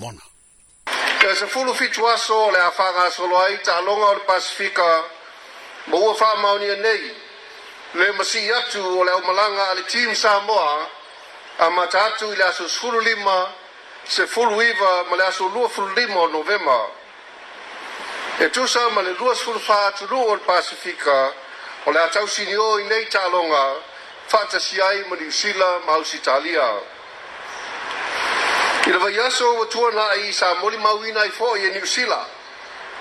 mona. Ke se fulu fitu aso le a whanga solo ai ta longa o le Pasifika mo ua wha mauni e nei le masi atu o le malanga ale team Samoa a mata atu i le aso sulu lima se fulu iwa ma le aso lua fulu lima o novema e tu sa ma le lua sulu wha atu lua o le Pasifika o le atau sinio i nei ta longa fata si ai ma ni usila ma usitalia ma usitalia I lewa yaso wa tua na i sa moli mawina i fo'i i New Sila.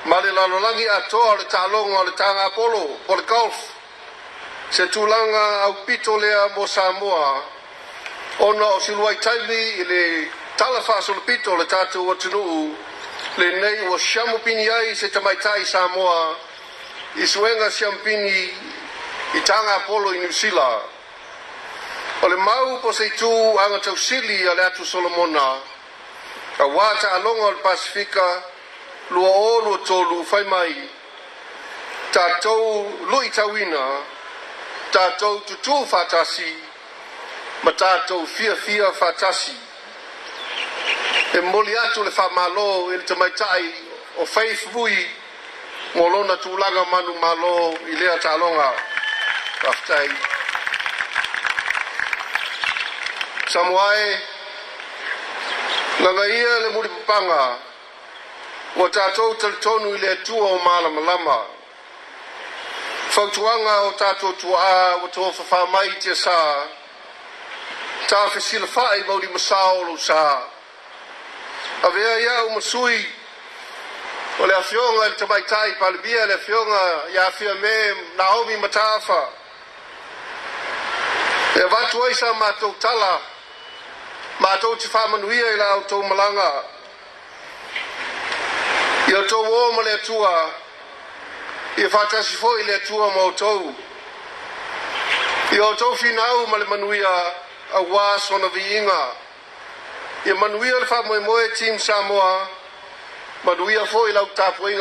Ma le lalolangi a toa le talonga le tanga Apollo o le golf. Se tulanga au pito lea mo Samoa. Ona o siluai taimi i le talafas o le pito le tatu wa tunu'u. Le nei wa shamupini ai se tamaita i Samoa. I suenga shamupini i tanga Apollo i New Sila. O le mau po se tu anga tau sili a le atu Solomona. Solomona ka wata alonga o Pasifika lua olu tolu fai mai tatou lui tawina tatou tutu fatasi ma tatou fia fia fatasi e moli atu le fa malo e le tamaitai o faith vui ngolona tulaga manu malo i lea talonga aftai samuae Nga ia le muri papanga, wa tātou taritonu i le atua o māla malama. Fautuanga o tātou tuā, wa tō whawha mai te sā, tā whesila whae mauri masāolo sā. Avea ia o masui, o le awhionga le tamai tai, palibia le awhionga, ia awhia me, Naomi Matafa. E vatu aisa mātou tala, e vatu aisa mātou tala, ma tau te whamanuia i la o tau malanga. I o tau o ma le tua, i whatasi fo i le tua ma o tau. I o tau whinau ma le manuia a wā sona vi inga. I manuia le wha moe moe tīm Samoa, manuia fo i lau tāpu inga